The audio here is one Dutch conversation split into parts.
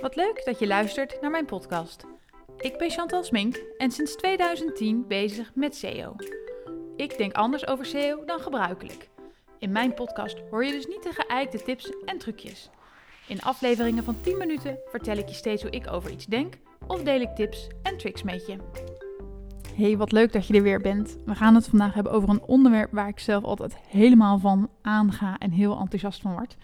Wat leuk dat je luistert naar mijn podcast. Ik ben Chantal Smink en sinds 2010 bezig met SEO. Ik denk anders over SEO dan gebruikelijk. In mijn podcast hoor je dus niet de geëikte tips en trucjes. In afleveringen van 10 minuten vertel ik je steeds hoe ik over iets denk of deel ik tips en tricks met je. Hey, wat leuk dat je er weer bent. We gaan het vandaag hebben over een onderwerp waar ik zelf altijd helemaal van aanga en heel enthousiast van word.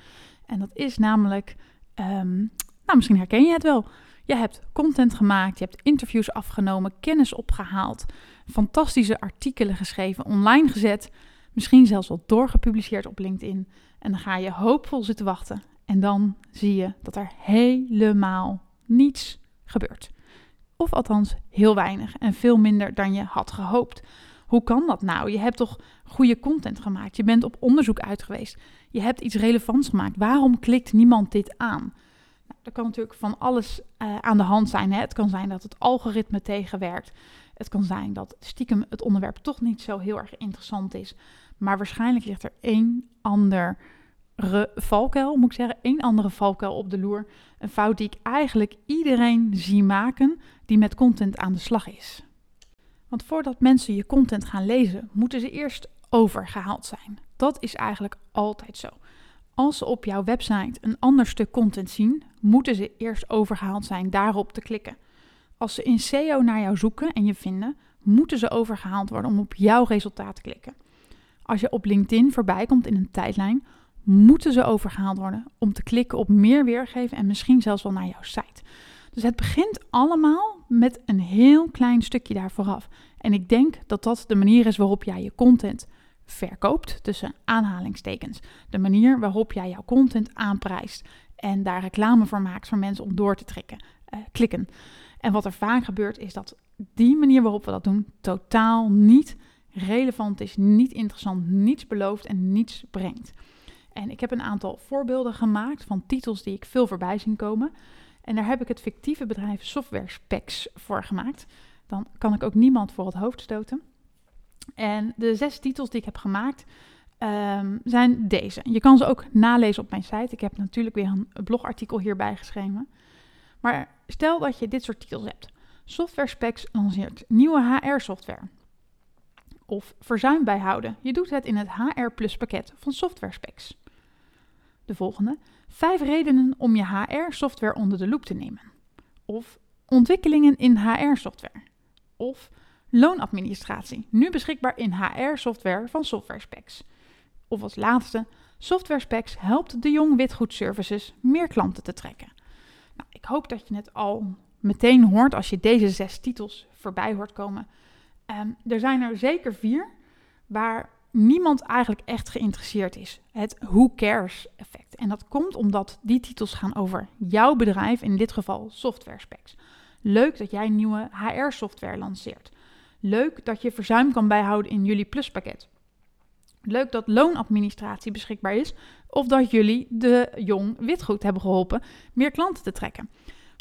En dat is namelijk um, nou, misschien herken je het wel. Je hebt content gemaakt, je hebt interviews afgenomen, kennis opgehaald, fantastische artikelen geschreven, online gezet, misschien zelfs wel doorgepubliceerd op LinkedIn. En dan ga je hoopvol zitten wachten. En dan zie je dat er helemaal niets gebeurt. Of althans heel weinig en veel minder dan je had gehoopt. Hoe kan dat nou? Je hebt toch goede content gemaakt? Je bent op onderzoek uit geweest. Je hebt iets relevants gemaakt. Waarom klikt niemand dit aan? Nou, er kan natuurlijk van alles uh, aan de hand zijn. Hè? Het kan zijn dat het algoritme tegenwerkt. Het kan zijn dat stiekem het onderwerp toch niet zo heel erg interessant is. Maar waarschijnlijk ligt er één andere valkuil, moet ik zeggen, één andere valkuil op de loer. Een fout die ik eigenlijk iedereen zie maken die met content aan de slag is. Want voordat mensen je content gaan lezen, moeten ze eerst overgehaald zijn. Dat is eigenlijk altijd zo. Als ze op jouw website een ander stuk content zien, moeten ze eerst overgehaald zijn daarop te klikken. Als ze in SEO naar jou zoeken en je vinden, moeten ze overgehaald worden om op jouw resultaat te klikken. Als je op LinkedIn voorbij komt in een tijdlijn, moeten ze overgehaald worden om te klikken op meer weergeven en misschien zelfs wel naar jouw site. Dus het begint allemaal met een heel klein stukje daar vooraf. En ik denk dat dat de manier is waarop jij je content verkoopt, tussen aanhalingstekens. De manier waarop jij jouw content aanprijst en daar reclame voor maakt voor mensen om door te trekken, uh, klikken. En wat er vaak gebeurt is dat die manier waarop we dat doen totaal niet relevant is, niet interessant, niets belooft en niets brengt. En ik heb een aantal voorbeelden gemaakt van titels die ik veel voorbij zien komen. En daar heb ik het fictieve bedrijf Software Specs voor gemaakt. Dan kan ik ook niemand voor het hoofd stoten. En de zes titels die ik heb gemaakt um, zijn deze. Je kan ze ook nalezen op mijn site. Ik heb natuurlijk weer een blogartikel hierbij geschreven. Maar stel dat je dit soort titels hebt. Software Specs lanceert nieuwe HR-software. Of verzuim bijhouden. Je doet het in het HR Plus pakket van Software Specs. De volgende. Vijf redenen om je HR-software onder de loep te nemen. Of ontwikkelingen in HR-software. Of loonadministratie. Nu beschikbaar in HR-software van Software Specs. Of als laatste, Software Specs helpt de Jong Witgoed Services meer klanten te trekken. Nou, ik hoop dat je het al meteen hoort als je deze zes titels voorbij hoort komen. Um, er zijn er zeker vier waar niemand eigenlijk echt geïnteresseerd is. Het who cares effect. En dat komt omdat die titels gaan over jouw bedrijf, in dit geval Software Specs. Leuk dat jij nieuwe HR-software lanceert. Leuk dat je verzuim kan bijhouden in jullie pluspakket. Leuk dat loonadministratie beschikbaar is of dat jullie de jong witgoed hebben geholpen meer klanten te trekken.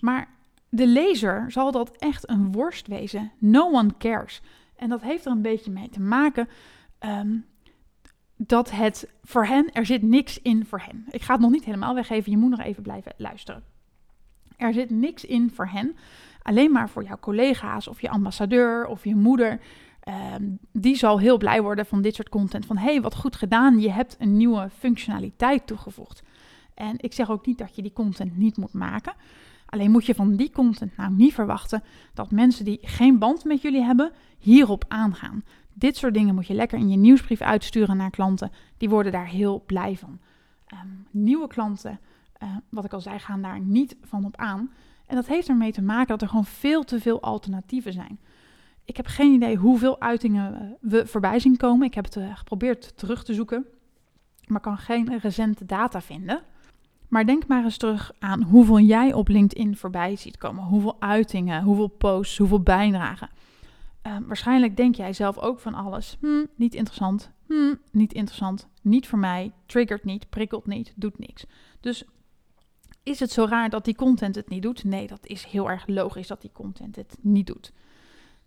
Maar de lezer zal dat echt een worst wezen. No one cares. En dat heeft er een beetje mee te maken Ehm, dat het voor hen, er zit niks in voor hen. Ik ga het nog niet helemaal weggeven, je moet nog even blijven luisteren. Er zit niks in voor hen, alleen maar voor jouw collega's of je ambassadeur of je moeder. Ehm, die zal heel blij worden van dit soort content. Van hey, wat goed gedaan, je hebt een nieuwe functionaliteit toegevoegd. En ik zeg ook niet dat je die content niet moet maken. Alleen moet je van die content nou niet verwachten dat mensen die geen band met jullie hebben, hierop aangaan. Dit soort dingen moet je lekker in je nieuwsbrief uitsturen naar klanten. Die worden daar heel blij van. Ehm, nieuwe klanten, uh, wat ik al zei, gaan daar niet van op aan. En dat heeft ermee te maken dat er gewoon veel te veel alternatieven zijn. Ik heb geen idee hoeveel uitingen eh, we voorbij zien komen. Ik heb het uh, geprobeerd terug te zoeken, maar kan geen recente data vinden. Maar denk maar eens terug aan hoeveel jij op LinkedIn voorbij ziet komen. Hoeveel uitingen, hoeveel posts, hoeveel bijdragen. Ehm, waarschijnlijk denk jij zelf ook van alles. Hm, niet interessant. Hm, niet interessant. Niet voor mij. Triggert niet. Prikkelt niet. Doet niks. Dus is het zo raar dat die content het niet doet? Nee, dat is heel erg logisch dat die content het niet doet.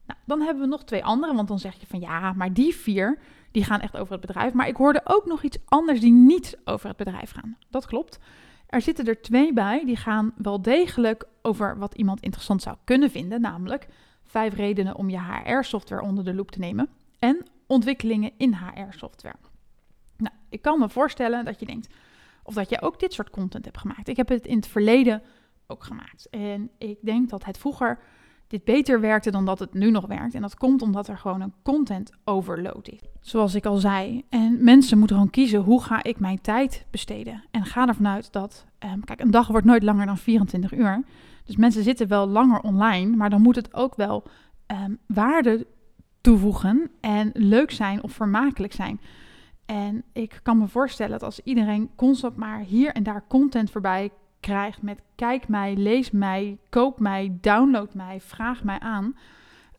Nou, dan hebben we nog twee andere, want dan zeg je van ja, maar die vier, die gaan echt over het bedrijf. Maar ik hoorde ook nog iets anders die niet over het bedrijf gaan. Dat klopt. Er zitten er twee bij die gaan wel degelijk over wat iemand interessant zou kunnen vinden, namelijk vijf redenen om je HR-software onder de loep te nemen en ontwikkelingen in HR-software. Nou, ik kan me voorstellen dat je denkt, of dat je ook dit soort content hebt gemaakt. Ik heb het in het verleden ook gemaakt. En ik denk dat het vroeger dit beter werkte dan dat het nu nog werkt. En dat komt omdat er gewoon een content overload is. Zoals ik al zei. En mensen moeten gewoon kiezen hoe ga ik mijn tijd besteden. En ga ervan uit dat, um, kijk, een dag wordt nooit langer dan 24 uur. Dus mensen zitten wel langer online, maar dan moet het ook wel um, waarde toevoegen en leuk zijn of vermakelijk zijn. En ik kan me voorstellen dat als iedereen constant maar hier en daar content voorbij krijgt met kijk mij, lees mij, koop mij, download mij, vraag mij aan.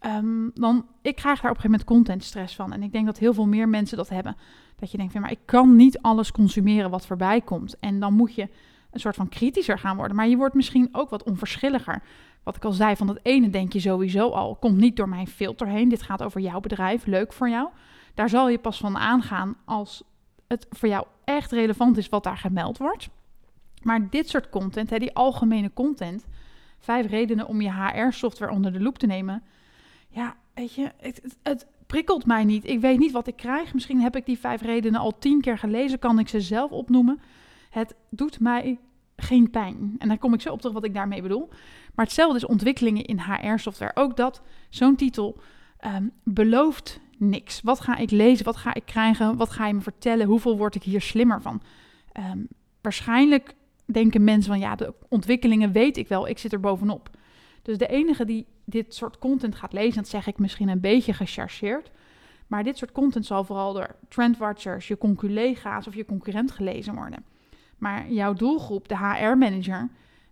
Um, dan ik krijg daar op een gegeven moment contentstress van. En ik denk dat heel veel meer mensen dat hebben. Dat je denkt, maar ik kan niet alles consumeren wat voorbij komt. En dan moet je een soort van kritischer gaan worden. Maar je wordt misschien ook wat onverschilliger. Wat ik al zei, van dat ene denk je sowieso al, komt niet door mijn filter heen. Dit gaat over jouw bedrijf, leuk voor jou. Daar zal je pas van aangaan als het voor jou echt relevant is wat daar gemeld wordt. Maar dit soort content, die algemene content, vijf redenen om je HR-software onder de loep te nemen. Ja, weet je, het, het, prikkelt mij niet. Ik weet niet wat ik krijg. Misschien heb ik die vijf redenen al tien keer gelezen, kan ik ze zelf opnoemen. Het doet mij geen pijn. En dan kom ik zo op terug wat ik daarmee bedoel. Maar hetzelfde is ontwikkelingen in HR-software. Ook dat, zo'n titel um, belooft niks. Wat ga ik lezen? Wat ga ik krijgen? Wat ga je me vertellen? Hoeveel word ik hier slimmer van? Um, waarschijnlijk denken mensen van ja, de ontwikkelingen weet ik wel, ik zit er bovenop. Dus de enige die dit soort content gaat lezen, dat zeg ik misschien een beetje gechargeerd, maar dit soort content zal vooral door trendwatchers, je conculega's of je concurrent gelezen worden. Maar jouw doelgroep, de HR-manager,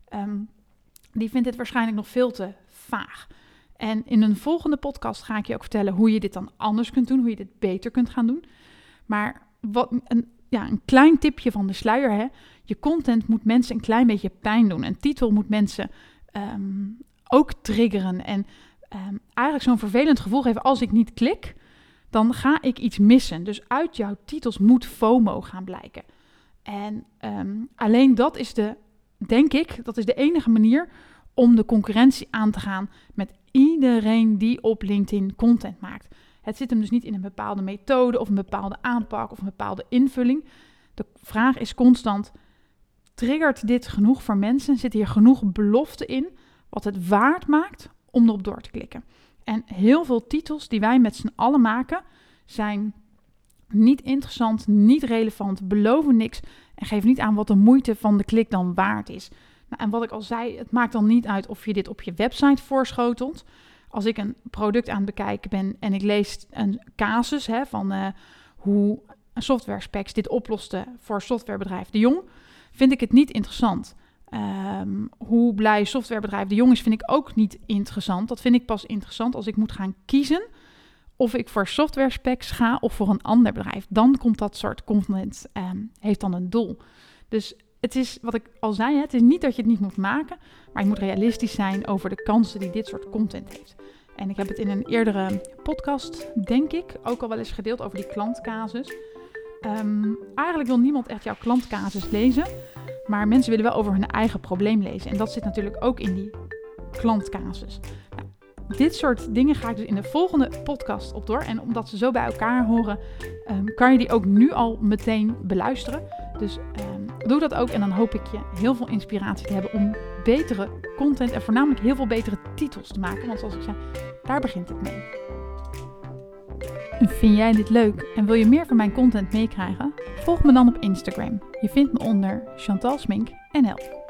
ehm, die vindt dit waarschijnlijk nog veel te vaag. En in een volgende podcast ga ik je ook vertellen hoe je dit dan anders kunt doen, hoe je dit beter kunt gaan doen. Maar wat, een, ja, een klein tipje van de sluier. Hè? Je content moet mensen een klein beetje pijn doen. Een titel moet mensen ehm, ook triggeren. En um, eigenlijk zo'n vervelend gevoel geven als ik niet klik, dan ga ik iets missen. Dus uit jouw titels moet FOMO gaan blijken. En um, alleen dat is de, denk ik, dat is de enige manier om de concurrentie aan te gaan met iedereen die op LinkedIn content maakt. Het zit hem dus niet in een bepaalde methode of een bepaalde aanpak of een bepaalde invulling. De vraag is constant: triggert dit genoeg voor mensen? Zit hier genoeg belofte in wat het waard maakt om erop door te klikken? En heel veel titels die wij met z'n allen maken zijn niet interessant, niet relevant, beloven niks en geven niet aan wat de moeite van de klik dan waard is. Nou, en wat ik al zei, het maakt dan niet uit of je dit op je website voorschotelt als ik een product aan het bekijken ben en ik lees een casus hè, van uh, hoe software specs dit oploste voor softwarebedrijf De Jong, vind ik het niet interessant. Um, hoe blij softwarebedrijf De Jong is, vind ik ook niet interessant. Dat vind ik pas interessant als ik moet gaan kiezen of ik voor software specs ga of voor een ander bedrijf. Dan komt dat soort content, um, heeft dan een doel. Dus het is wat ik al zei, het is niet dat je het niet moet maken, maar je moet realistisch zijn over de kansen die dit soort content heeft. En ik heb het in een eerdere podcast, denk ik, ook al wel eens gedeeld over die klantcasus. Um, eigenlijk wil niemand echt jouw klantcasus lezen, maar mensen willen wel over hun eigen probleem lezen. En dat zit natuurlijk ook in die klantcasus. Nou, dit soort dingen ga ik dus in de volgende podcast op door. En omdat ze zo bij elkaar horen, um, kan je die ook nu al meteen beluisteren. Dus um, doe dat ook en dan hoop ik je heel veel inspiratie te hebben om betere content en voornamelijk heel veel betere titels te maken. Want zoals ik zei, daar begint het mee. Vind jij dit leuk en wil je meer van mijn content meekrijgen? Volg me dan op Instagram. Je vindt me onder Chantal Smink NL.